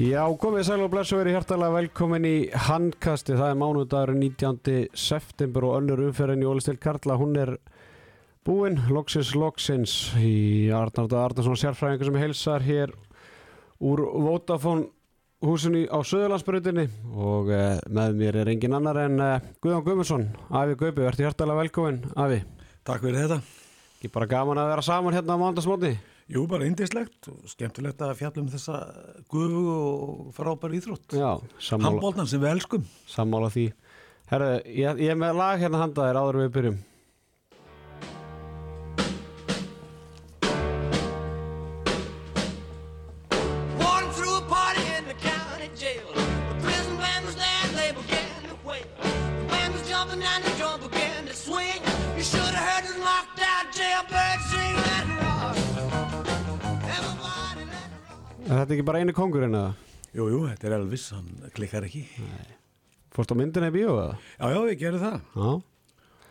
Já, komið sæl og blessu verið hjartalega velkomin í handkasti. Það er mánudagur 19. september og önnur umferðin í Ólistil Karla. Hún er búinn, loksins, loksins í Arnarda Arnarsson sérfræðingur sem heilsar hér úr Vodafone húsinni á Söðurlandsbrutinni og uh, með mér er engin annar en uh, Guðjón Guðmundsson. Afi Guðbi, verður hjartalega velkomin, Afi. Takk fyrir þetta. Ekki bara gaman að vera saman hérna á mándagsmóti. Jú, bara indislegt og skemmtilegt að fjalla um þessa gufu og frábæri íþrótt. Já, sammála, Handbóltan sem við elskum. sammála því. Herðu, ég, ég er með lag hérna handa þér áður en við byrjum. Walking through a it rock. Er þetta ekki bara einu kongurinn eða? Jú, jú, þetta er Elvis, hann klikkar ekki. Fórst á myndina í bíó eða? Já, já, ég gerði það. Já,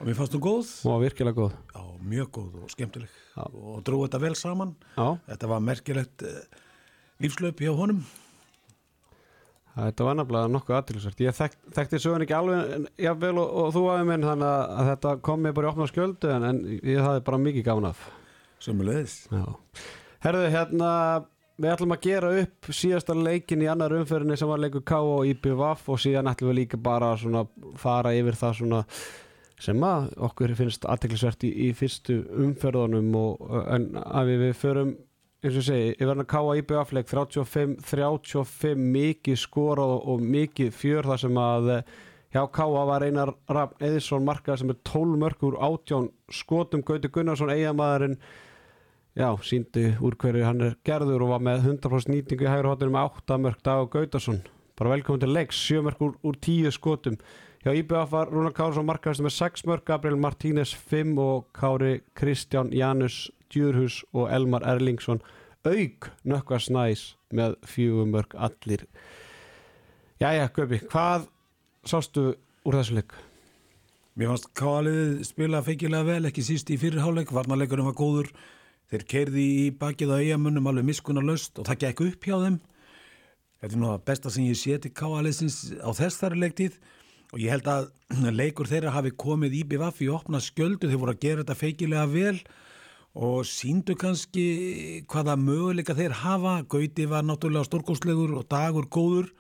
Og mér fannst þú góð. var virkilega góð. Já, mjög góð og skemmtileg. Já. Og dróði þetta vel saman. Já, Þetta var merkilegt uh, lífslaup hjá honum. þetta var nefnilega nokkuð aðtilsvært. Ég þek, þekkti sögun ekki alveg jafnvel og, og þú aðeins minn þannig að, þetta kom mér bara í opna skjöldu en, en ég hafði bara mikið gána af. Sömmulegðis. Já. Herðu, hérna, við ætlum að gera upp síðasta leikin í annar umferðinni sem var leikur K og IPVAF og síðan ætlum við líka bara svona fara yfir það svona sem að okkur finnst aðteklisvert í, í fyrstu umferðunum og en að við, við förum eins og segi, ég verðin að káa IPVAF leik 35-35 mikið skorað og, og mikið fjör þar sem að eh, hjá káa var einar Rafn Eðisson markað sem er 12 mörgur átján skotum. Gauti Gunnarsson eigamæðurinn Já, síndi úr hverju hann er gerður og var með 100% nýtingu í hægur hóttunum með 8 mörg Dag og Gautason. Bara velkomin til leiks, 7 mörg úr, úr 10 skotum. Hjá IBF var Rúnar Kársson markaðist með 6 mörg, Gabriel Martínez 5 og Kári Kristján Janus Djurhus og Elmar Erlingsson auk nökkva snæs með 4 mörg allir. Jæja, Gaupi, hvað sástu úr þessu leik? Mér fannst Káaliðið spila feikilega vel, ekki síst í fyrirháleik. Varnarleikurinn var góður. Þeir kerði í bakið á eigamönnum alveg miskunnar löst og það gekk upp hjá þeim. Þetta er nú að besta sem ég sé til Káaliðsins á þessari leiktið og ég held að leikur þeirra hafi komið í BVF í opna skjöldu. Þeir voru að gera þetta feikilega vel og síndu kannski hvaða möguleika þeir hafa. Gauti var náttúrulega stórkostlegur og dagur góður.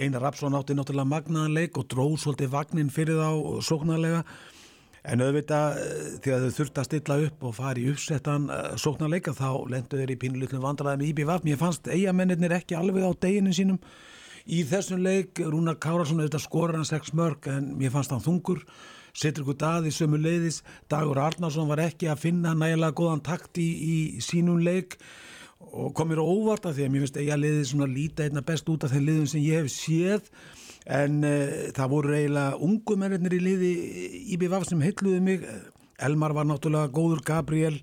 Einar Rapsson átti náttúrulega magnaðan leik og dróð svolítið vagnin fyrir þá sóknarlega. En auðvitað eh, þegar þau þurfti að stilla upp og fara í uppsettan uh, sóknarleika þá lendu þeir í pínlutlum vandræðum í IBVF. Mér fannst eigamennir ekki alveg á deginu sínum í þessum leik. Rúnar Kárasson auðvitað skorur hann 6 mörg en mér fannst hann þungur. Setur ykkur daði sömu leiðis. Dagur Arnarsson var ekki að finna nægilega góðan takt í, í sínum leik og kom mér á óvart að því að mér finnst eiga liðið svona líta einna best út af þeim liðum sem ég hef séð en uh, það voru eiginlega ungu mennir í liði IBVF sem heitluði mig. Elmar var náttúrulega góður Gabriel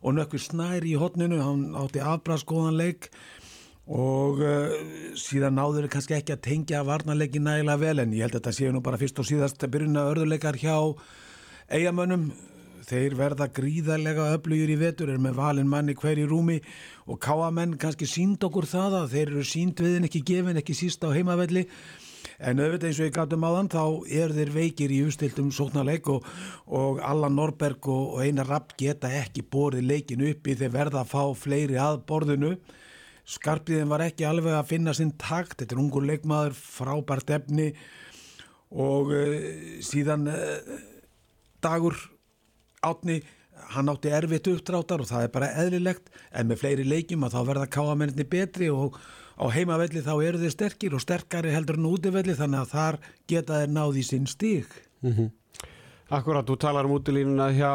og nökkur snær í hotninu hann átti afbraskóðan leik og uh, síðan náður þeir kannski ekki að tengja varnarleiki nægilega vel en ég held að þetta séu nú bara fyrst og síðast að byrjuna örðuleikar hjá eigamönnum þeir verða gríðarlega öflugir í vetur er með valin manni hver í rúmi og káamenn kannski sínd okkur það að þeir eru sínd við en ekki gefin ekki síst á heimavelli en auðvitað eins og ég gætum á þann þá er þeir veikir í umstiltum sóknarleik og, og Allan Norberg og, og Einar Rapp geta ekki borið leikin uppi þeir verða að fá fleiri að borðinu. Skarpiðin var ekki alveg að finna sinn takt, þetta er ungur leikmaður frábært efni og uh, síðan uh, dagur átni hann átti erfitt uppdráttar og það er bara eðlilegt en með fleiri leikjum að þá verða káamenninni betri og á heimavelli þá eru þeir sterkir og sterkari heldur en útivelli þannig að þar geta þeir náði sín stík Akkurat, þú talar um útilínuna hjá,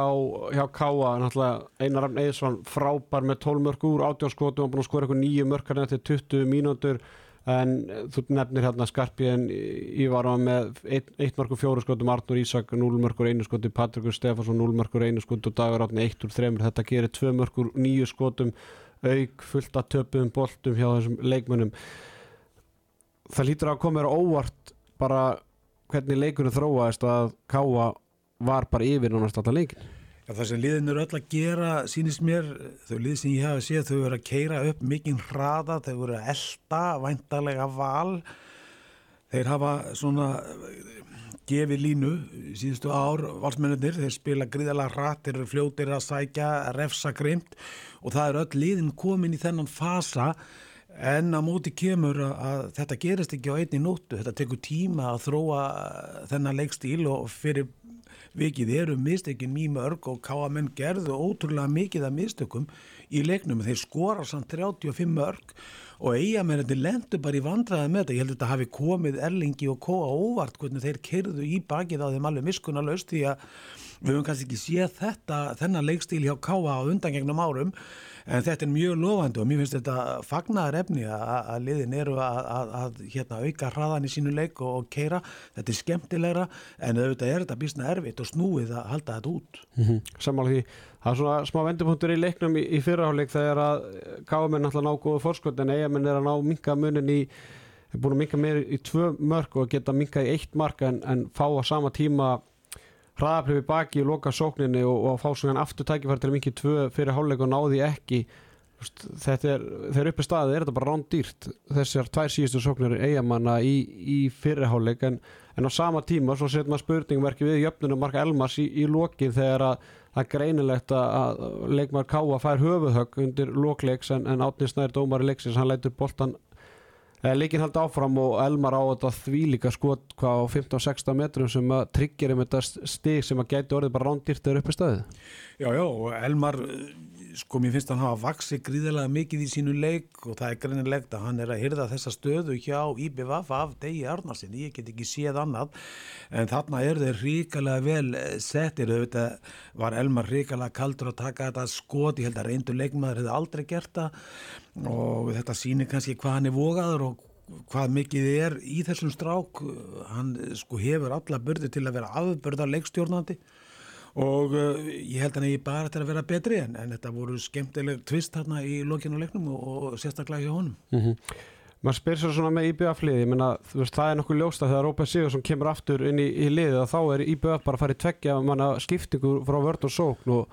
hjá Káa, náttúrulega Einar Rafn Eðsson frábær með 12 mörg úr átjánskotum og búin að skora eitthvað nýju mörg hérna eftir 20 mínútur en þú nefnir hérna Skarpíðin á með 1 mörg úr fjóru skotum Arnur Ísak, 0 mörg úr einu skoti Patrikur Stefansson, 0 mörg úr einu skoti og Dagur Átni 1 úr 3, þetta gerir 2 mörg úr nýju skotum auk fullt að töpuðum boltum hjá þessum leikmönnum. Það lítur að koma þér óvart bara hvernig leikunum þróaðist að Káa var bara yfir nánast alltaf leikin Já, það sem liðin eru öll að gera, sýnist mér, þau lið sem ég hafa séð, þau eru að keira upp mikinn hraða, þau eru að elda, væntalega val. Þeir hafa svona eh, gefið línu síðustu ár, valsmennir, þeir spila gríðalega hratt, þeir eru fljótir að sækja, refsa grimt og það eru öll liðin komin í þennan fasa. En að móti kemur að, að þetta gerist ekki á einni nóttu, þetta tekur tíma að þróa þennan leikstíl og fyrir vikið eru mistökin mjög mörg og káamenn gerðu ótrúlega mikið af mistökum í leiknum. Þeir skora samt 35 mörg og eigamennir lendu bara í vandraði með þetta. Ég held að þetta hafi komið Erlingi og Kóa óvart hvernig þeir kerðu í bakið á þeim alveg miskunna laust því að við höfum kannski ekki séð þetta þennan leikstíl hjá Káa á undangegnum árum en þetta er mjög lofandi og mér finnst þetta fagnaðar efni að, liðin eru að, hérna, auka hraðan í sínu leik og, og keira, þetta er skemmtilegra en auðvitað er þetta bísna erfitt og snúið að halda þetta út mm -hmm. Sammála því, það er svona smá vendupunktur í leiknum í, í fyrraháleik þegar að káamenn alltaf ná góðu fórskot en eigamenn er að ná minka munin í er búin að minka meir í tvö mörg og geta minka í eitt mark en, en fá á sama tíma hraðaplifi baki og loka sókninni og, og fá svona aftur tækifæri til mingi tvö fyrir háluleik og náði ekki. Þetta er, þegar uppi staðið er þetta bara rándýrt. Þessar tvær síðustu sóknir eigamanna í, í fyrirháleik en, en á sama tíma svo setur maður spurningverki við jöfnunum Marka Elmars í, í lokin þegar að það er greinilegt að leikmar Káa fær höfuðhögg undir lokleiks en, en Átni Snær dómar í leiksins hann lætur boltan Líkin haldi áfram og Elmar á þetta því líka skot hvað á 15-16 metrum sem að tryggja um þetta stig sem að gæti orðið bara rándýrt eða uppi staðið. Já, já, og Elmar, sko, mér finnst að hann hafa vaksið gríðilega mikið í sínu leik og það er greinilegt að hann er að hyrða þessa stöðu hjá IBVF af degi Arnarsin, ég get ekki séð annað, en þarna er þeir ríkalega vel settir, auðvitað var Elmar ríkalega kaldur að taka þetta skot, ég held að reyndu leikmaður hefði aldrei gert það og þetta sýnir kannski hvað hann er vogaður og hvað mikið er í þessum strák. Hann sko hefur alla börði til að vera afbörðar leikstjórnandi. Og uh, ég held hann ekki bara til að vera betri en, en þetta voru skemmtileg tvist hérna í lokinu leiknum og, og sérstaklega hjá honum. Mm -hmm. maður spyr sér svona með IBF liði menna, veist, það er nokkuð ljósta þegar Rópa Sigursson kemur aftur inn í, í liðið og þá er IBF bara að fara í tveggja manna skiptingu frá vörd og sókn og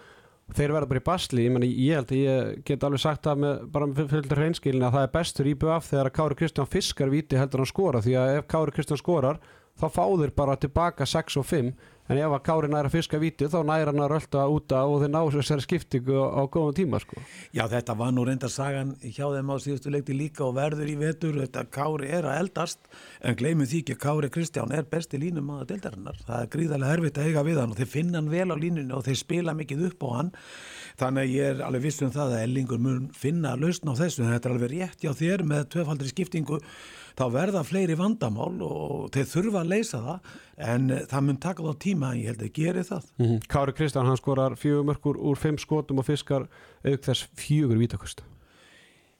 þeir verða bara í basli, ég, meni, ég held að ég get alveg sagt það með bara fylgdur hreinskilin að það er bestur í BF þegar Kári Kristján fiskar viti heldur hann skora því að ef Kári Kristján skorar þá fáður bara tilbaka 6 og 5 en ef að Kári næra fiska viti þá næra hann að rölda úta og þeir ná þessari skiptingu á, á góðum tíma sko. Já þetta var nú reynda sagan hjá þeim á síðustu leikti líka og verður í vetur. Þetta Kári er að eldast en gleymið því ekki að Kári Kristján er besti línum að deildarinnar, það er gríðarlega erfitt að eiga við hann og þeir finna hann vel á línunni og þeir spila mikið upp á hann. Þannig að ég er alveg viss um það að Ellingur mun finna lausn á þessu. Þetta er alveg rétt hjá þér með tvefaldri skiptingu þá verða fleiri vandamál og þeir þurfa að leysa það en það mun taka þá tíma en ég held að gera það. Mm -hmm. Kári Kristján hann skorar fjögur mörgur úr fimm skotum og fiskar auk þess fjögur vítakust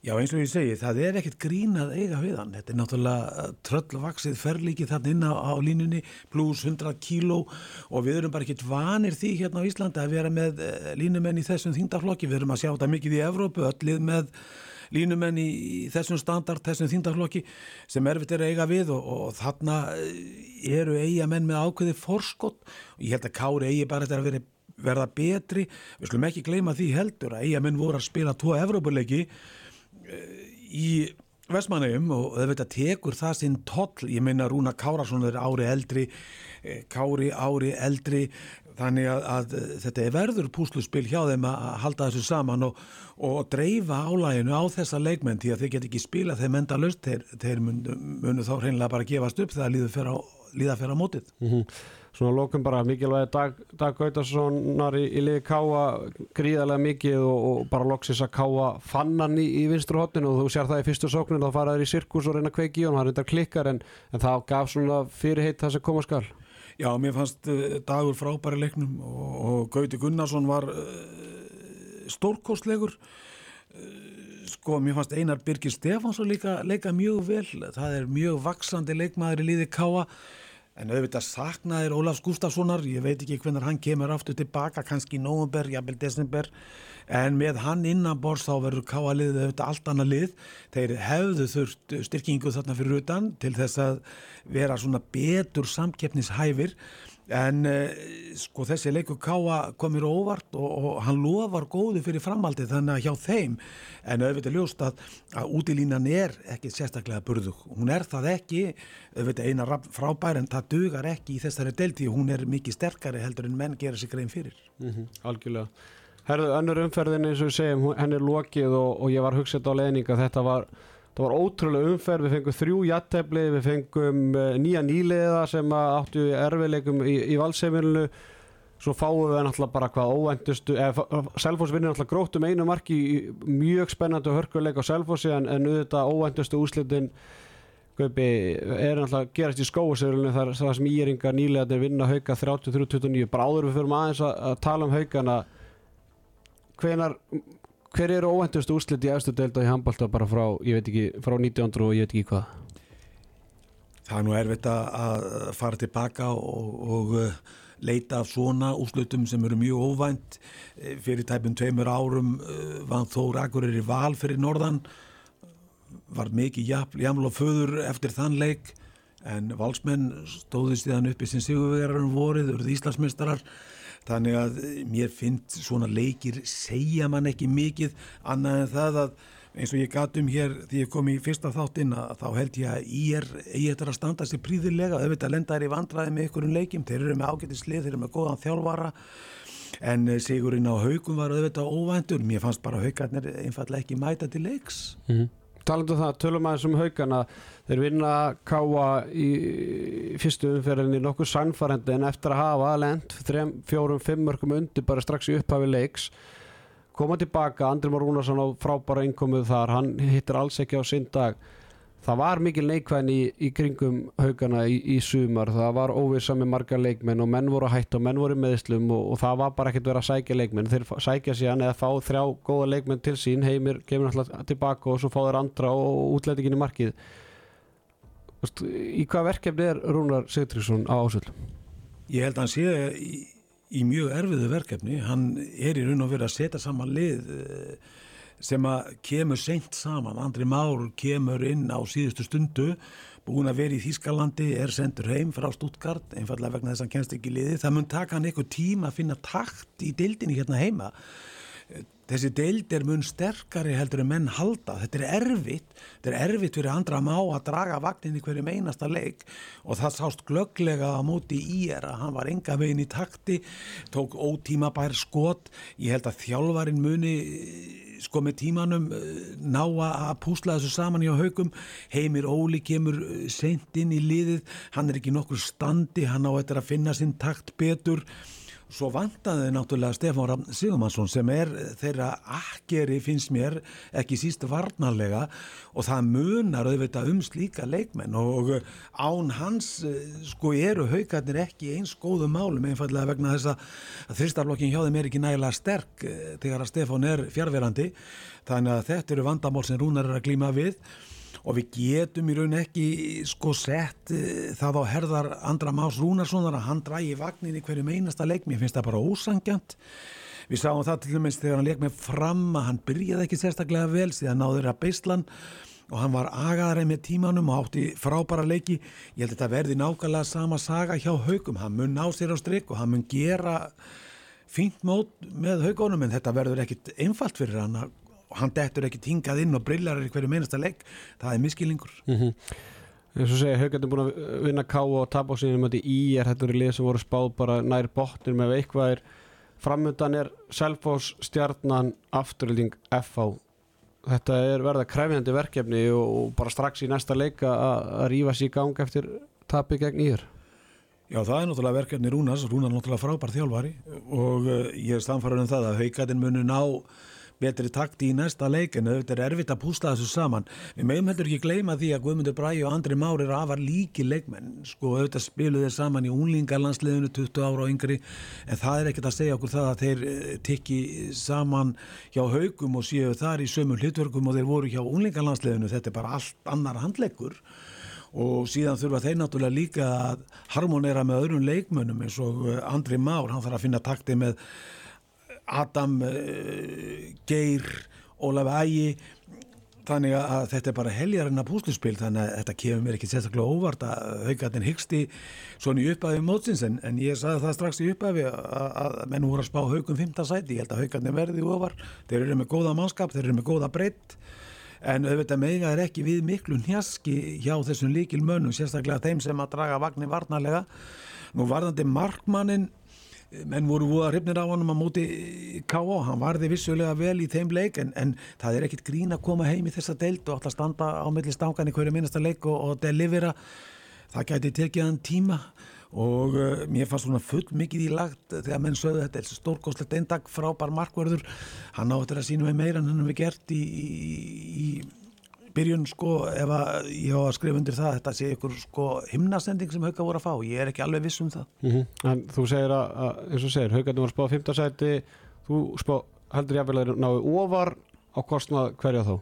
Já eins og ég segi, það er ekkert grínað eiga við hann, þetta er náttúrulega tröllvaksið ferlíkið þarna inn á, á línunni pluss 100 kíló og við erum bara ekkert vanir því hérna á Íslanda að vera með eh, línumenn í þessum þingdaflokki, við erum að sjá þetta mikið í Evrópu, með línumenn í, í þessum standard, þessum þingdaflokki sem erfitt er að eiga við og, og þarna eh, eru eiga menn með ákveði forskott og ég held að Kári eigi bara þetta að vera verða betri, við slum ekki gleyma því heldur að eiga menn voru að spila tvo Evrópuleiki í Vestmannaugum og þetta tekur það sinn toll, ég meina Rúna Kárasson er ári eldri, eh, Kári ári eldri, þannig að, að þetta er verður púsluspil hjá þeim að halda þessu saman og, og dreifa álæginu á þessa leikmenn því að þeir get ekki spila þeim enda löst, þeir, þeir munu, munu þá hreinlega bara gefast upp þegar líða fyrir á, á mótið. Mm -hmm svona lókum bara mikilvægi Dag, Dag Gautarssonar í, í liði Káa gríðarlega mikið og, og bara loksis að Káa fannan í, í vinstru hotinu og þú sér það í fyrstu sóknin þá faraður í sirkus og reyna að kveiki og hann reyndar klikkar en, en það gaf svona fyrirheit það sem koma skal Já, mér fannst uh, Dagur frábæri leiknum og, og Gauti Gunnarsson var uh, stórkostlegur. Uh, sko, mér fannst Einar Birgir Stefansson líka leika mjög vel, það er mjög vaksandi leikmaður í liði Káa En auðvitað saknaðir Ólafs Gustafssonar, ég veit ekki hvernig hann kemur aftur tilbaka, kannski í nógumber, jafnvel desember, en með hann innanbors þá verður káaliðið auðvitað allt annað lið. Þeir hefðu þurft styrkingu þarna fyrir utan til þess að vera svona betur samkeppnishæfir. En uh, sko þessi leikur Káa komir óvart og, og hann lofar góðu fyrir framhaldið þannig að hjá þeim. En auðvitað ljóst að, að útilínan er ekki sérstaklega burðug. Hún er það ekki, auðvitað eina frábær en það dugar ekki í þessari delti hún er mikið sterkari heldur en menn gera sig grein fyrir. Mhm, algjörlega Herðu, önnur umferðin eins og við segjum henni er lokið og, og ég var hugsað á leðninga þetta var, var ótrúlega umferð. Við fengum þrjú jattefli, við fengum uh, nýja nýliða sem áttu erfiðleikum í, í valseimilinu. Svo fáum við náttúrulega bara hvað óvæntustu eða Selfoss vinnir náttúrulega grótt um einu marki í mjög spennandi og hörkuleik á Selfossi en, en auðvitað óvæntustu úslitin er náttúrulega gerast í skóasöðurinu þar, sem íringar nýlega vinna hauka 33-29 bara áður við fyrir aðeins að, að tala um haukana hvenar hver eru óvæntustu úrslit í efstu deilda í handbólta bara frá, ég veit ekki, frá 1900 og ég veit ekki hvað? Það er nú erfitt að fara tilbaka og, og uh, leita af svona úslutum sem eru mjög óvænt. Eh, Fyrir tæpum tveimur árum uh, vann Þór Akureyri í val fyrir norðan, var mikið jaml og föður eftir þann leik. En valsmenn stóðu síðan uppi sem sigurvegarum vorið, urðu Íslandsmeistarar þannig að eh, mér finnst svona leikir segja mann ekki mikið annað en það að eins og ég gat um hér því ég kom í fyrsta þáttinn að þá held ég að ég er eigi eftir að standa sér príðilega auðvitað lenda er í vandræði með ykkurum leikjum. Þeir eru með ágættislið, þeir eru með góðan þjálfara. En eh, sigurinn á haugum var auðvitað óvæntur, mér fannst bara haugarnir einfallega ekki mæta til leiks. Talandu það, tölum aðeins um haugana þeir vinna káa í fyrstu umferðinni nokkuð sannfærandi en eftir að hafa lent fjórum, fimm mörgum undir bara strax í upphafi leiks koma tilbaka, Andri Már Rúnarsson á frábæra innkomið þar, hann hittir alls ekki á sinn dag. Það var mikil neikvæðin í, í kringum haugana í, í sumar, það var óvisa með marga leikmenn og menn voru að hætta og menn voru í meðslum og, og það var bara ekkert verið að sækja leikmenn. Þeir sækja síðan eða fá þrjá góða leikmenn til sín, heimir kemur alltaf tilbaka og svo fá þeir andra og útlætingin í markið Vist, í hvað verkefni er Rúnar Sigtríksson á ásöld? Ég held að hann sé í, í mjög erfiðu verkefni, hann er í raun og verið að setja saman lið eh, sem að kemur seint saman, Andri Már kemur inn á síðustu stundu, búin að vera í Þýskalandi, er sendur heim frá Stuttgart, einfallega vegna þess að hann kennst ekki liði, það mun taka hann eitthvað tíma að finna takt í deildinni hérna heima. Þessi deild er mun sterkari heldur en menn halda. Þetta er erfitt. Þetta er erfitt fyrir andra má að draga vagnin í hverju einasta leik og það sást glögglega á móti í er að hann var enga veginn í takti, tók ótímabær skot. Ég held að þjálfarin muni sko með tímanum eh, ná að púsla þessu saman hjá haugum. Heimir Óli kemur eh, seint inn í liðið. Hann er ekki nokkur standi, hann á þetta að finna sinn takt betur. Svo vantaði náttúrulega Stefán Rafn Sigumansson sem er þeirra akkeri finnst mér ekki síst varnarlega og það munar auðvitað um slíka leikmenn. Og án hans eh, sko eru haugarnir ekki eins góðum málum einfallega vegna þess að þristarblokkin hjá þeim er ekki nægilega sterk eh, þegar að Stefán er fjárverandi þannig að þetta eru vandamál sem Rúnar er að glíma við og við getum í raun ekki sko sett uh, það á herðar Andra Más Rúnarssonar að hann drægi vagnin í hverju einasta leik, mér finnst það bara ósangjant við sáum það til dæmis þegar hann leik með fram að hann byrjaði ekki sérstaklega vel síðan náður að beislan. Og hann var agaðar með tímanum og átti frábæra leiki. Ég held að þetta verði nákvæmlega sama saga hjá haugum, hann mun ná sér á strik og hann mun gera fínt mót með haugunum en þetta verður ekkit einfalt fyrir hann að og hann dettur ekki tingað inn og brillar í hverju meinasta legg, það er miskilningur eins og segja, Haugandi er búin að vinna K og tapa á mjöndi í er þetta eru lið sem voru spáð bara nær botnir með eitthvað er framöndan er Selfoss stjarnan afturölding FH þetta er verða kræfjandi verkefni og, bara strax í næsta leika að að rífa sér í gang eftir tapi gegn íður Já, það er náttúrulega verkefni Rúnars, Rúnar er náttúrulega frábær þjálfari og uh, ég er stanfæður um það að haugatinn munu ná betri takti í næsta leik en þetta er erfitt að púsla þessu saman. Við meðum heldur ekki gleyma því að Guðmundur Bræi og Andri Már eru afar líki leikmenn. Sko auðvitað spilu þeir saman í unlingarlandsliðinu 20 ára og yngri en það er ekkert að segja okkur það að þeir eh, tikki saman hjá haugum og séu þar í sömu hlutverkum og þeir voru hjá unlingarlandsliðinu. Þetta er bara allt annar handleikur og síðan þurfa þeir náttúrulega líka að harmonera með öðrum leikmönnum eins og eh, Andri Már, hann þarf að finna takti með Adam uh, Geir, Ólaf Ægi. Þannig að þetta er bara heljarinn að púsluspil þannig að þetta kemur mér ekki sérstaklega óvart að haugarnir hyggsti svona í upphafi mótsins en, en ég sagði það strax í upphafi að, menn voru að spá haugum 5. sæti, ég held að haugarnir verði ofar, þeir eru með góða mannskap, þeir eru með góða breytt en auðvitað mega er ekki við miklu njaski hjá þessum líkil mönnum sérstaklega þeim sem að draga vagnir varnarlega. Nú varðandi markmannin menn voru voða hrifnir á honum á móti K.O. hann varði vissulega vel í þeim leik en, en það er ekkit grín að koma heim í þessa deild og alltaf standa á milli stangan í hverju minnasta leik og, og delivera það gæti tekið hann tíma og uh, mér fannst svona full mikið í lagt þegar menn sögðu þetta er stórkostlegt eindag frábær markverður hann áttur að sína með meira en hann hefur gert í, í, í byrjun sko ef að ég á að skrifa undir það þetta sé ykkur sko himnasending sem hauka voru að fá, ég er ekki alveg viss um það. Mm En þú segir að, að eins og segir, haugarnir var spáð 15 sæti. Þú spá, heldur ég að þeir náðu ofar á kostnað hverja þá?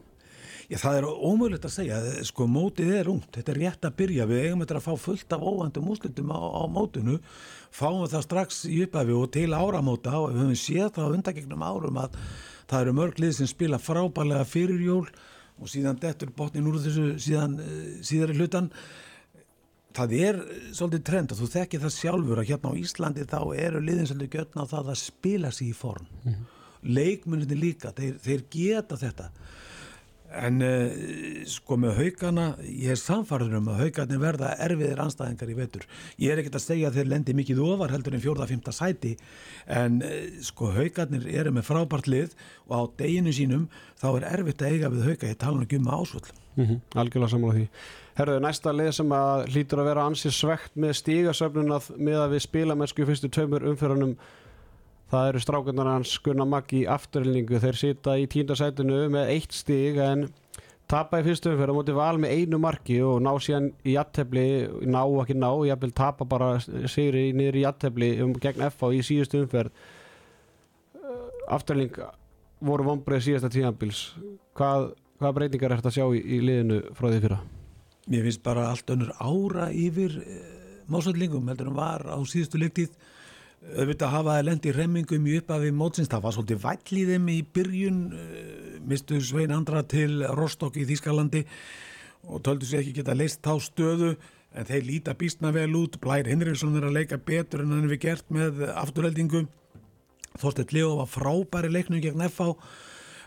Já, það er ómögulegt að segja, sko mótið er ungt, þetta er rétt að byrja, við eigum þetta að fá fullt af óvandum úslutum á, á mótinu, fáum það strax í upphafi og til áramóta. Og við höfum séð það á undagegnum árum að það eru mörglið sem spila frábælega fyrir jól og síðan dettur botnin úr þessu síðan uh, síðari hlutan. Það er svolítið trend og þú þekkir það sjálfur að hérna á Íslandi þá eru liðin svolítið götna á það að spila sér í form. Mm -hmm. Leikmunni líka, þeir, þeir geta þetta. En uh, sko með haugana, ég er samfarður um að haugarnir verða erfiðir anstæðingar í vetur. Ég er ekkert að segja að þeir lendi mikið ofar heldur en fjórða-fymta sæti en uh, sko haugarnir eru með frábært lið og á deginu sínum þá er erfitt að eiga við hauga, ég tala um að ásvöld. Mm -hmm. Algjörlega sammála því. Herruðu, næsta lið sem að hlýtur að vera ansið svegt með stígasöfnun með að við spila með sko fyrstu tveimur umfyrunum Það eru strákunar hans Gunnar Maggi afturlningu. Þeir sita í tíndasætinu með eitt stíg en tapa í fyrstum fyrir á móti val með einu marki og ná síðan í jattefli, ná ekki ná, ég vil tapa bara sigri niður í jattefli um, gegn FA í síðustu umferð. Afturling voru vonbreið síðasta tíðanbils. Hvað, hvað breytingar er þetta að sjá í, í liðinu frá því fyrra? Mér finnst bara allt önnur ára yfir eh, másallingum heldur en var á síðustu leiktið auðvitað hafa það lendi remmingum í uppafi mótsins, það var svolítið væll í þeim í byrjun uh, mistu Svein Andra til Rostock í Þýskalandi og töldu sér ekki geta leist þá stöðu en þeir líta býstna vel út. Blær Henriksson er að leika betur en hann hefur gert með afturheldingu. Þorstedt Leo var frábæri leiknum gegn FH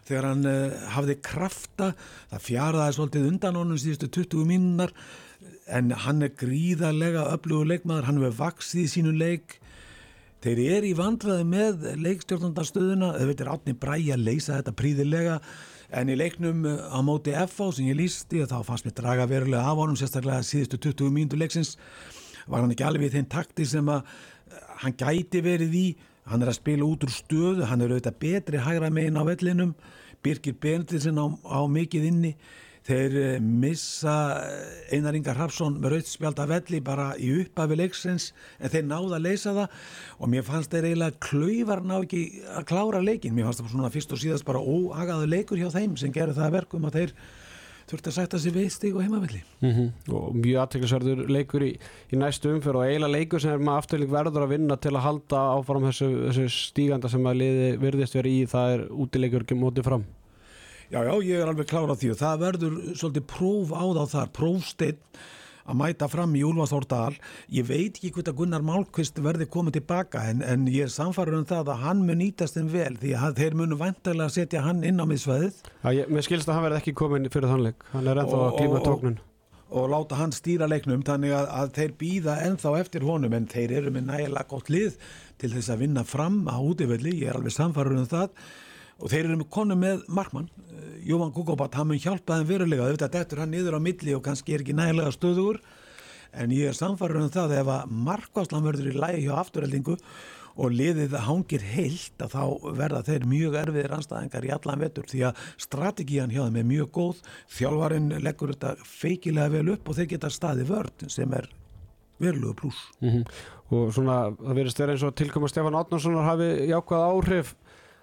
þegar hann uh, hafði krafta. Það fjaraði svolítið undan honum síðustu 20 mínunar en hann er gríðarlega öflugur leikmaður, hann hefur vaksið í sínu leik Þeir eru í vandræði með leikstjórnandarstöðuna, þau veitir átni bræi að leysa þetta príðilega en í leiknum á móti FH sem ég lísti og þá fannst mér draga verulega af honum sérstaklega síðustu 20 mínútu leiksins. Var hann ekki alveg í þeim takti sem að hann gæti verið í, hann er að spila út úr stöðu, hann er auðvitað betri hægra megin á vellinum, Birgir Bendilsen á, á mikið inni þeir missa Einar Ingar Harpsson með rautspjald af velli bara í upphafi leiksins en þeir náða að leysa það. Og mér fannst þeir eiginlega klauvar ná ekki að klára leikin, mér fannst það svona fyrst og síðast bara óagaðu leikur hjá þeim sem gerur það verkum að þeir þurfti að sætta sér veistig og heimavelli. Mm -hmm. og mjög aðtæklusverður leikur í, í næstu umfjör og eiginlega leikur sem er maður afturling verður að vinna til að halda áfram þessu, þessu stíganda sem að liði virðist verið í það er útileikur mótið fram Já, já, ég er alveg klára því og það verður svolítið próf á þá þar, prófsteinn að mæta fram í Úlfarsdórdal. Ég veit ekki hvort að Gunnar Málkvist verði komið tilbaka en, en ég er samfarið um það að hann mun nýtast þeim vel því að þeir munu vantarlega að setja hann inn á miðsvæðið. Já, ég, mér skilst að hann verði ekki komin fyrir þannleik, hann er ennþá að klíma tóknun. Og, og láta hann stýra leiknum þannig að, að þeir býða ennþá eftir honum en þeir eru með nægilega gott lið til þess að vinna fram á útivelli, ég er alveg samfarið um það og þeir eru konu með Markmann Jóvan Kukobat, hann mun hjálpa þeim verulega. Auðvitað dettur hann niður á milli og kannski er ekki nægilega stöður en ég er samfarið um það ef að markværslan verður í lægi hjá afturheldingu og liðið hangir heilt að þá verða þeir mjög erfiðir anstæðingar í allan vetur. Því að strategían hjá þeim er mjög góð. Þjálfarin leggur þetta feikilega vel upp og þeir geta staði vörd sem er verulega pluss mm -hmm. og svona það verðist vera eins og tilkoma Stefán Átnarssonar hafi jákvæð áhrif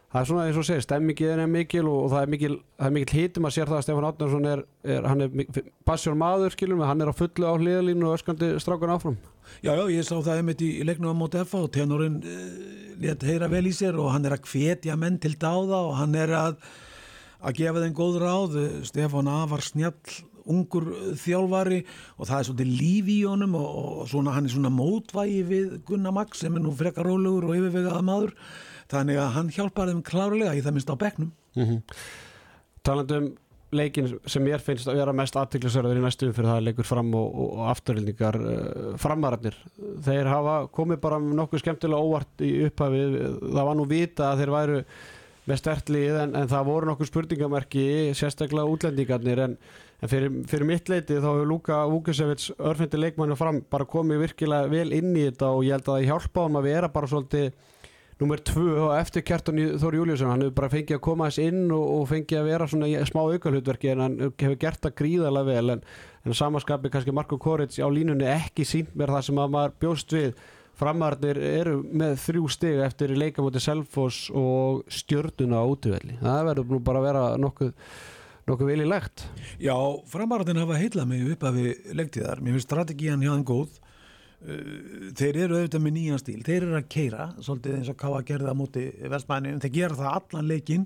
það er svona eins og segir, stemmingið er mikil og, og það er mikil, mikil hitum að sér það að Stefán Átnarsson er, er er passjón maður skiljum hann er á fullu á hliðalínu og öskandi strákan áfram. Já, já, ég sá það einmitt í, leiknum á móti FA og tenorinn uh, létt heyra vel í sér og hann er að hvetja menn til dáða og hann er að, að gefa þeim góð ráð. Stefán Afar Snjall ungur þjálfari og það er svolítið líf í honum og, og svona, hann er svona mótvægi við Gunnar Max sem er nú frekar rólegur og yfirvegaða maður þannig að hann hjálpar þeim klárlega í það minnst á bekknum Talandum leikin sem ég finnst að vera mest aðtiklisverður í næstu fyrir það leikur fram og, og, afturhildingar uh, framararnir. Þeir hafa komið bara nokkuð skemmtilega óvart í upphafið. Það var nú vita að þeir væru með stertlið en, en það voru nokkuð spurningamerki, sérstaklega útlendingarnir en, en fyrir, fyrir mitt leiti þá hefur Luka Vukusevits örfindi leikmannu fram bara komið virkilega vel inn í þetta og ég held að það hjálpa hann að vera bara svolítið Númer tvö og eftir Kjartan Þór Júliusson hann hefur bara fengið að koma þess inn og, og fengið að vera svona í smá aukalhutverki en hann hefur gert það gríðalega vel en, en samaskapi kannski Marko Koric á línunni ekki sínt mér það sem að maður bjóst við. Framarðir eru með þrjú stig eftir leikamóti Selfoss og stjörnuna á útvöldi það verður nú bara að vera nokkuð nokkuð vel í legt Já, framarðin hafa heilað mig upp af við leiktíðar, mér finnst strategían hjá þeim góð þeir eru auðvitað með nýjan stíl. Þeir eru að keira, svolítið eins og Káa gerði á móti vestmæni, en þeir gera það allan leikin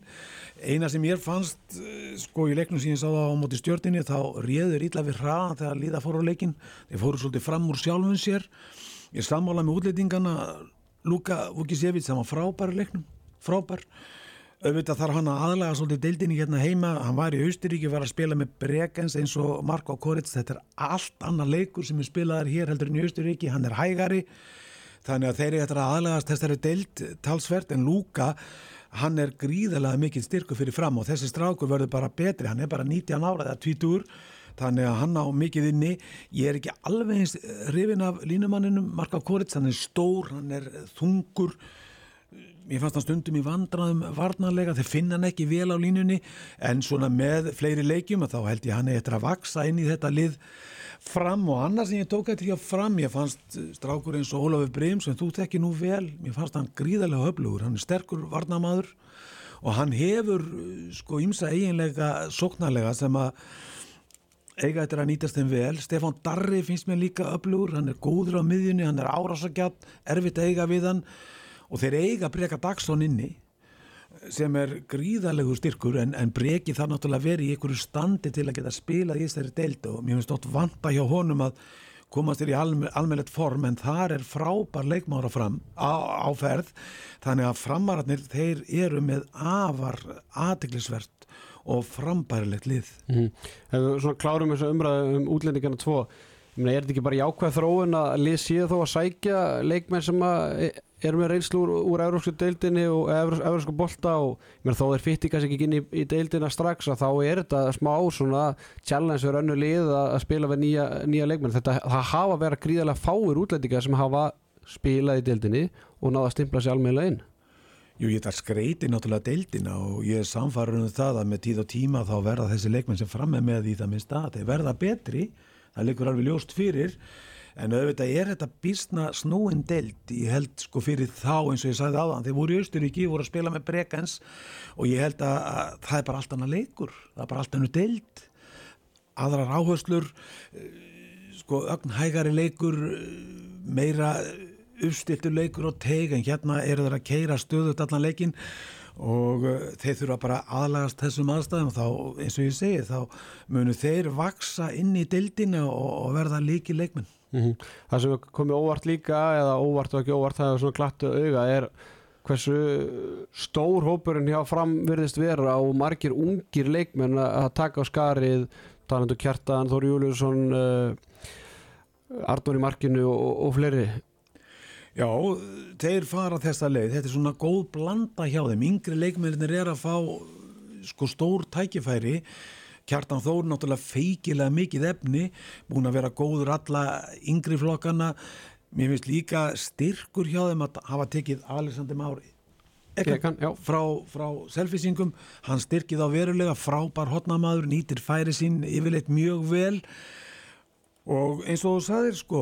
eina sem ég fannst uh, sko í leiknum sem ég sá það á móti stjórninni þá réður ítla við hraðan þegar líða fóru á leikin, þeir fóru svolítið fram úr sjálfum sér. Ég sammála með útleitingana Luka Vukisevits, það var frábær leiknum. Frábær auðvitað þarf hann að aðlaga svolítið deildinni hérna heima. Hann var í Austuríki, var að spila með Bregens eins og Marko Koritz, þetta er allt annar leikur sem er spilaðar hér heldur en í Austuríki, hann er hægari. Þannig að þeir eru að aðlagast þessari deild talsvert. En Lúka hann er gríðarlega mikil styrku fyrir fram og þessi strákur verður bara betri. Hann er bara 19 ára eða 20 þannig að hann á mikið inni. Ég er ekki alveg eins hrifin af línumanninum Marko Koritz, hann er stór hann er þungur ég fannst hann stundum í vandraðum varnarlega, þeir finna hann ekki vel á línunni en svona með fleiri leikjum þá held ég hann eitthvað að vaksa inn í þetta lið fram og annars sem ég tók þetta ekki fram, ég fannst strákur eins og Ólafur Breim sem þú tekki nú vel mér fannst hann gríðarlega höflugur, hann er sterkur varnamaður og hann hefur sko ymsa eiginlega sóknarlega sem að eiga þetta að nýtast þeim vel. Stefán Darri finnst mér líka öflugur, hann er góður á miðjunni, hann er árásagjatt erfitt að eiga við hann og þeir eiga Breka Dagsson inni sem er gríðalegur styrkur en, en Breki þarf náttúrulega vera í einhverju standi til að geta spilað í þessari deild. Og mér finnst ótt vanta hjá honum að komast þér í alme, almennilegt form en þar er frábær leikmára fram á, á ferð. Þannig að framararnir þeir eru með afar aðteglisvert og frambærilegt lið. Mm. Ef við svona klárum þessu umræðu um útlendingarna tvo Meni, er þetta ekki bara jákvæð þróun að lið síða þó að sækja leikmenn sem að eru með reynslu úr, úr európsku deildinni og európsku bolta og meni, þó er fytti kannski ekki inn í, í deildina strax að þá er þetta smá svona challenge fyrir önnu lið að spila við nýja, nýja leikmenn. Þetta það hafa verið gríðarlega fáir útlendingar sem hafa spilað í deildinni og náða að stimpla sér almennilega inn. Jú, ég þarf skreiti náttúrulega deildina og ég er samfarið um það að með tíð og tíma þá verða þessi leikmenn sem fram með með í það að þeir verða betri það liggur alveg ljóst fyrir en auðvitað er þetta bísna snúin deild, ég held sko fyrir þá eins og ég sagði áðan, þeir voru í Austuríki voru að spila með Brekans og ég held að, að það er bara allt annað leikur það er bara allt annað deild aðrar áherslur sko ögnhægari leikur meira uppstiltur leikur og teig en hérna eru þeir að keira stöðut allan leikin og uh, þeir þurfa bara aðlagast þessum aðstæðum. Þá eins og ég segi þá munu þeir vaksa inn í dildina og, og verða líki leikmenn. Mm -hmm. Það sem komið óvart líka eða óvart og ekki óvart það er svona glattu auga er hversu stór hópurinn hjá framverðist vera og margir ungir leikmenn að taka á skarið talandu Kjartan, Þóri Júliusson uh, Arnur í markinu og, og fleiri Já, þeir fara þessa leið, þetta er svona góð blanda hjá þeim, yngri leikmennir er að fá sko stór tækifæri, Kjartan Þór náttúrulega feikilega mikið efni, búin að vera góður alla yngri flokkana, mér finnst líka styrkur hjá þeim að hafa tekið Alexander Mári Ekan, frá, frá selfisingum, hann styrkið á verulega, frábær hotnamaður, nýtir færi sín yfirleitt mjög vel. Og eins og þú sagðir sko,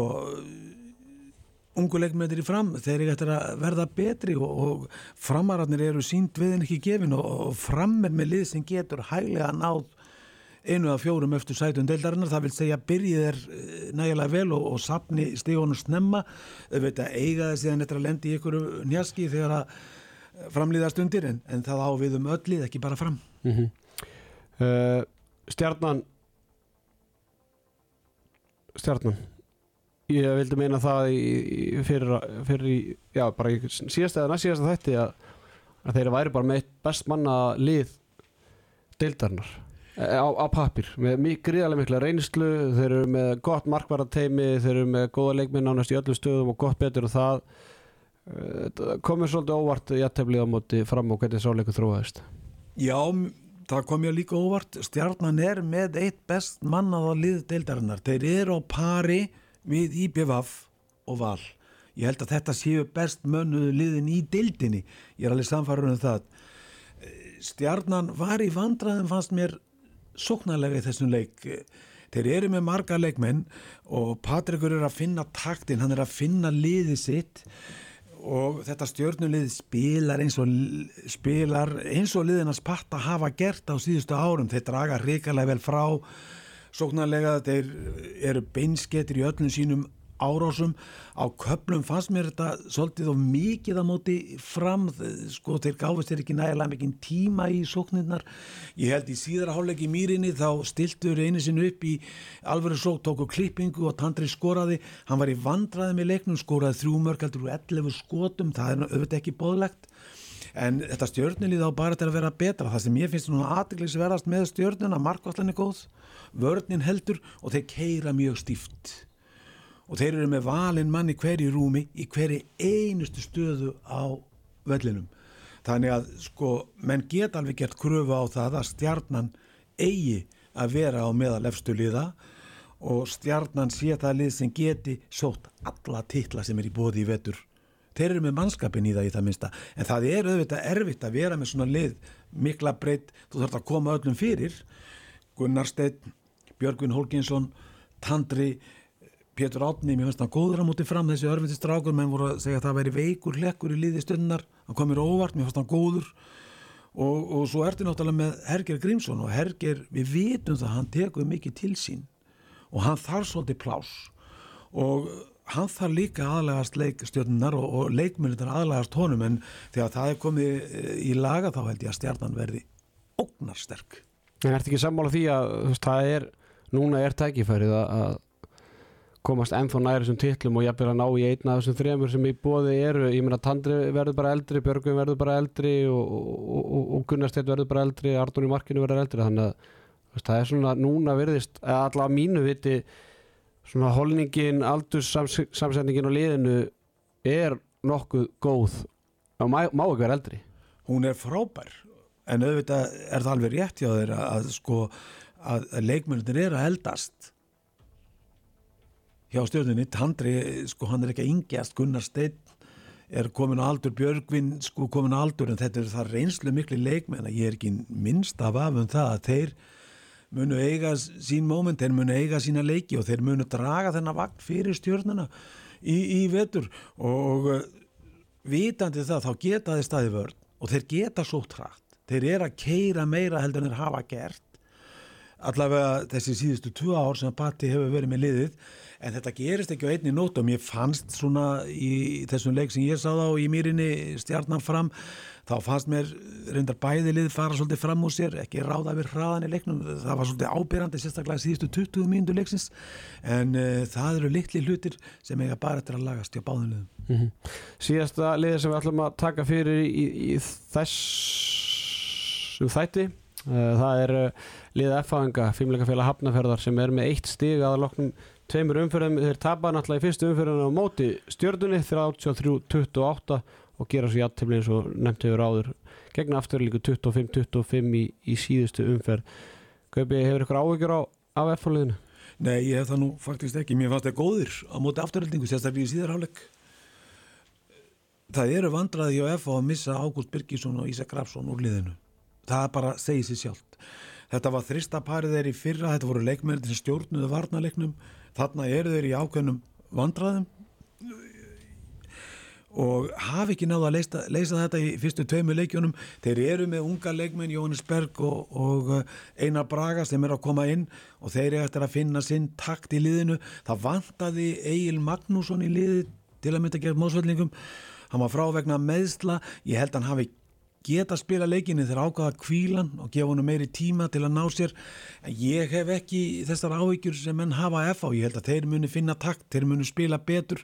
ungu leikmyndir í fram, þeir eru eftir að verða betri og, og framararnir eru sínt við en ekki gefin og, og fram er með lið sem getur hæglega náð einu af fjórum eftir sætun deildarinnar, það vil segja byrjið er eh, nægilega vel og, og sapni stígunum snemma, auðvitað eiga það síðan eftir að lendi í ykkur njaski þegar að framlýða stundir en, en það á við um öllið, ekki bara fram. Uh, Stjarnan. Stjarnan ég vildi meina það í, í fyrir, fyrir í, já, bara í síðasta eða næst síðasta þætti að, að þeir væri bara með best manna lið deildarinnar eh, á, á pappir, með mik- gríðarlega mikla reynslu, þeir eru með gott markvarateimi, þeir eru með góða leikminn ánast í öllum stöðum og gott betur og það. Þetta komið svolítið óvart jætteflið á móti fram og hvernig sáleikur þróaðist. Já, það kom ég líka óvart. Stjarnan er með eitt best mannaða lið deildarinnar, þeir eru á pari við IBVF og Val. Ég held að þetta séu best mönnuðu liðin í deildinni. Ég er alveg samfærður um það. Eh, stjarnan var í vandraðum fannst mér sóknarlega í þessum leik. Þeir eru með marga leikmenn og Patrikur er að finna taktin hann er að finna liðið sitt. Og þetta stjörnulið spilar eins og spilar eins og liðin að spatta hafa gert á síðustu árum. Þeir draga hrikalega vel frá sóknarlega þeir eru beinsketir í öllum sínum árásum. Á köplum fannst mér þetta svolítið og mikið á móti fram sko þeir gáfist þeir ekki nægilega mikið tíma í sóknirnar. Ég held í síðara hálfleik í mýrinni þá stiltur einu sinu upp í alvöru sók tóku klippingu og Tandri skoraði. Hann var í vandraði með leiknum skoraði þrjú mörg heldur úr 11 skotum það er auðvitað ekki bóðlegt en þetta stjörnilið á bara til að vera betra. Það sem ég finnst svona aðtiklisverðast með stjörnuna markvallan er góð, vörnin heldur og þeir keira mjög stíft. Og þeir eru með valin mann í hverju rúmi í hverju einustu stöðu á vellinum. Þannig að sko menn geta alveg gert kröfu á það að stjarnan eigi að vera á meðal efstu liða og stjarnan sé það lið sem geti sótt alla titla sem er í bóði í vetur þeir eru með mannskapin í það í það minnsta. En það er auðvitað erfitt að vera með svona lið mikla breytt, þú þarf að koma öllum fyrir. Gunnar Steinn, Björgvin Holginsson Tandri Pétur Átni, mér finnst hann góður á móti fram þessi örfindi strákur, menn voru að segja að það væri veikur hlekkur í liði stundunar, hann kom mér óvart mér finnst hann góður. Og, og svo ertu náttúrulega með Herger Grímsson og Herger, við vitum það, hann tekur mikið til sín og hann þarf svolítið plás og hann þarf líka aðlægast leikstjörnunar og, og leikmyndir aðlægast honum en þegar það er komið eh, í laga þá held ég að stjarnan verði ógnarsterk. En ertu ekki sammála því að veist, það er, núna er tækifærið að, komast ennþá næri þessum titlum og jafnvel að ná í einn af þessum þremur sem í bóði eru, ég meina Tandri verður bara eldri, Björgvin verður bara eldri og, og, og, og Gunnar Steinn verður bara eldri í markinu verður eldri þannig að veist, það er svona núna virðist eða allavega mínu viti svona holningin, aldurssamsetningin á liðinu er nokkuð góð. Og má, má ekki vera eldri? Hún er frábær en auðvitað er það alveg rétt hjá þeir að, að sko að, að leikmennir eru að eldast. Hjá stjórnunni Tandri, sko hann er ekki að yngjast. Gunnar Steinn er komin á aldur Björgvin, sko komin á aldur en þetta er það reynslu miklu leikmenn að ég er ekki minnst af af um það að þeir munu eiga sín moment, þeir munu eiga sína leiki og þeir munu draga þennan vagn fyrir stjórnuna í, í vetur. Og uh, vitandi það þá geta þeir staði vörn og þeir geta svo trætt þeir eru að keira meira heldur en þeir hafa gert. Allavega þessi síðustu tvö ár sem Patti hefur verið með liðið en þetta gerist ekki á einni nót og mér fannst svona í þessum leik sem ég sá þá í mýrinni stjarnan fram þá fannst mér reyndar bæði lið fara svolítið fram úr sér, ekki ráða við hraðan í leiknum, það var svolítið ábyrrandi sérstaklega síðustu 20 mínútu leiksins. En uh, það eru litli hlutir sem eiga bara eftir að lagast hjá báðum liðum. Mm Síðasta liðið sem við ætlum að taka fyrir í, í þessum þætti uh, það er uh, liðið F-fanga, Fimleikafélag Hafnaferðar sem er með eitt stig að loknum tveimur umfyrðum, þeir tapa náttúrulega í fyrstu umfyrðinu á móti stjörnunni 33-28 og gera svo jættibli eins og nefnt hefur áður gegna aftur líka 25-25 í, í síðustu umferð. Gaupi, hefur ykkur áhyggjur á af F-fáliðinu? Nei, ég hef það nú faktist ekki, mér fannst það góðir á móti afturöldingu, sérstaklega í síðarháleik Það eru vandraði hjá F að missa Ágúst Birgisson og Ísak Grafsson úr liðinu. Það bara segir sér sjálft. Þetta var þrista parið þeir í fyrra, þetta voru leikmennir sem stjórnuðu varnaleiknum, þarna eru þeir í ákveðnum vandraðum og hafi ekki náðu að leysa, leysa þetta í fyrstu tveimu leikjunum. Þeir eru með unga leikmenn Jóhannes Berg og, og uh, Einar Braga sem er að koma inn og þeir eru eftir að finna sinn takt í liðinu. Það vantaði Egil Magnússon í liði til að mynda að gera mósveldingum hann var frá vegna meðsla ég held að hann hafi geta að spila leikinni þegar ákvaða kvílan og gefa hann meiri tíma til að ná sér. Ég hef ekki þessar áhyggjur sem menn hafa F á, ég held að þeir muni finna takt, þeir muni spila betur.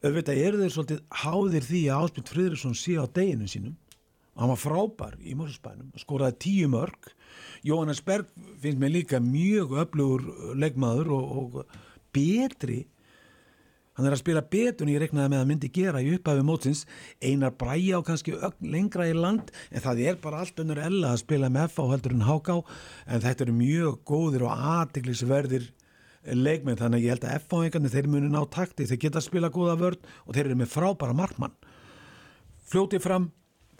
Auðvitað eru þeir svolítið háðir því að Áspjöld Friðriksson sé á deginu sínum. Hann var frábær í Mósusbænum skoraði tíu mörg Jóhannes Berg finnst mér líka mjög öflugur leggmaður og, og betri hann er að spila betur en ég reknaði með að myndi gera í upphafi mótsins einar bræja og kannski lengra í land en það er bara allt önnur ella að spila með F á heldur en HK en þetta eru mjög góðir og aðtiklisverðir leikmenn þannig að ég held að F-fáingarnir þeir muni ná takti, þeir geta að spila góða vörd og þeir eru með frábæra markmann fljótið fram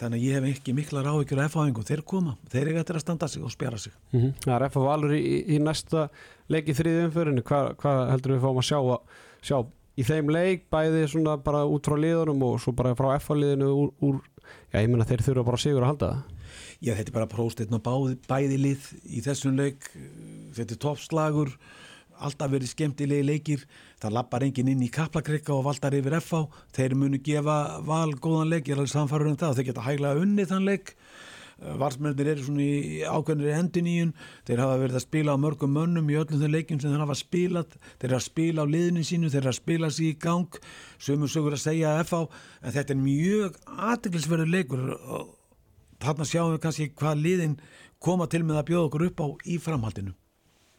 þannig að ég hef ekki mikla ráðvíkjur að F-fáingu þeir koma, þeir eru eftir að standa sig og spjara sig Mm -hmm. Það er F.A. Valur í, í næsta leik í þriði umförinu hvað hva heldur við fáum að sjá, sjá í þeim leik bæði svona bara út frá liðunum og svo bara frá F.A. liðinu úr, úr já ég menna þeir þurfa bara sigur að halda það Já þetta er bara próstetn og báði, bæði lið í þessum leik þetta er toppslagur alltaf verið skemmtilegi leikir það lappar enginn inn í kaplakrykka og valdar yfir FH, þeir munu gefa val góðan leik, ég er alveg samfarið um það þeir geta hæglega unnið þann leik varsmennir eru svona í ákveðnir enduníun, þeir hafa verið að spila á mörgum mönnum í öllum þeim leikim sem þeir hafa spilað. Þeir að spila á liðinu sínu þeir eru að spila sér í gang. Sömur sögur að segja að FH, en þetta er mjög aðdeglisverður leikur. Og þarna sjáum við kannski hvað liðin koma til með að bjóða okkur upp á í framhaldinu.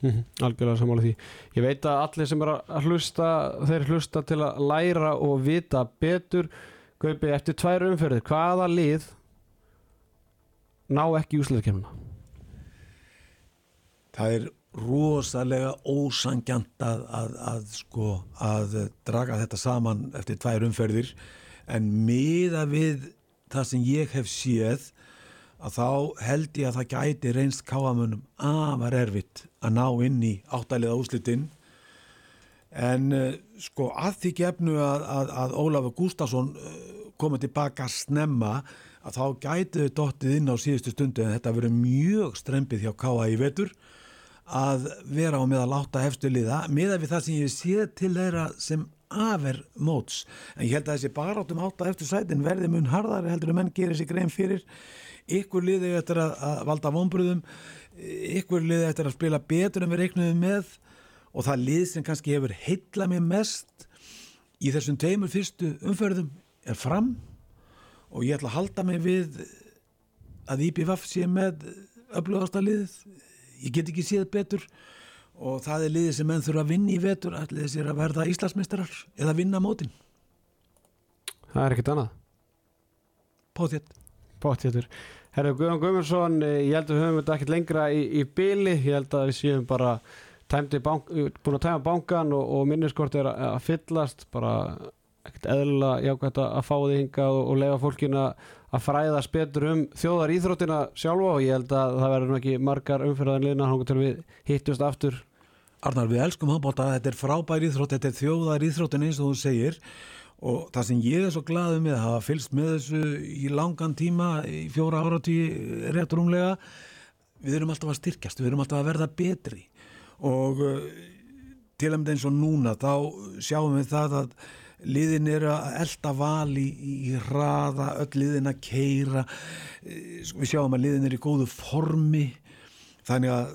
Mm -hmm. Algjörlega samála því. Ég veit að allir sem er að hlusta, þeir hlusta til að læra og vita betur. Gaupi, eftir tvær umferðir, hvaða lið ná ekki úsleikemna? Það er rosalega ósangjant að, að, að, sko, að draga þetta saman eftir tvær umferðir en miða við það sem ég hef séð að þá held ég að það gæti reynst káamunum afar erfitt að ná inn í áttæliða úslitin en uh, sko að því gefnu að, að, Ólafur Gustafsson uh, komið tilbaka snemma að þá gæti þau dottið inn á síðustu stundu en þetta verið mjög strempið hjá káa í vetur að vera á með að láta hefstu liða miða við það sem ég sé til þeirra sem afer móts. En ég held að þessi baráttum átta eftir sætin verði mun harðari heldur að menn gerir sér grein fyrir. Ykkur liði eftir að, að valda vonbröðum ykkur liði eftir að spila betur en við reiknum með og það lið sem kannski hefur heilla mig mest í þessum teimur fyrstu umferðum er fram og ég ætla að halda mig við að IPVF sé með öflugasta liðið. Ég get ekki séð betur. Og það er liðið sem menn þurfa að vinna í vetur. Allir þessir að verða Íslandsmeistarar eða vinna mótin. Það er ekkert annað. Póþétt Póttjétur. Herru Guðjón Guðmundsson, eh, ég held að við höfum þetta ekkert lengra í, í byli, ég held að við séum bara bank, búin að tæma bankan og, og minniskort er að fyllast, bara ekkert eðlulega jákvæmt að fá þig hingað og, og leifa fólkina að fræðast betur um þjóðar íþróttina sjálfa og ég held að það verður ekki margar umfyrðan liðna hann til við hittust aftur. Arnar, við elskum handbólta, þetta er frábær íþrótt þetta er þjóðar íþróttin eins og þú segir. Og það sem ég er svo glaðið með að hafa fylst með þessu í langan tíma í fjóra áratí rétt rúmlega við erum alltaf að styrkjast, við erum alltaf að verða betri. Og uh, til að mynda eins og núna þá sjáum við það að liðin eru að elda val í, í hraða, öll liðin að keira við sjáum að liðin eru í góðu formi þannig að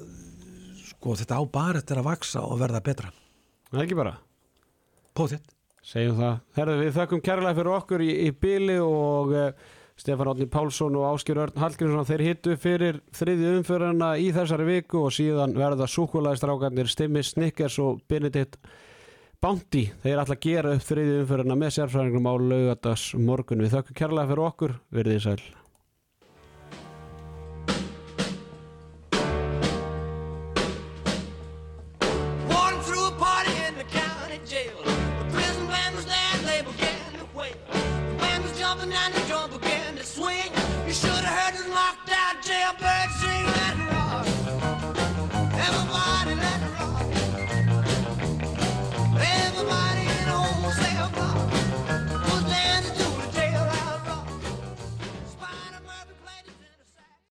sko þetta á bara eftir að vaksa og verða betra. Það er ekki bara? Póðitt segjum það. Herðu við þökkum kærlega fyrir okkur í, í byli og uh, Stefán Átni Pálsson og Áskjör Örn Hallgrímsson þeir hittu fyrir þriði umföruna í þessari viku og síðan verða súkulæðistrákarnir Stimmi Snickers og Benedikt Bounty. Þeir ætla að gera upp þriði umföruna með sérfræðingum á laugadags morgun. Við þökkum kærlega fyrir okkur. Verðið sæl.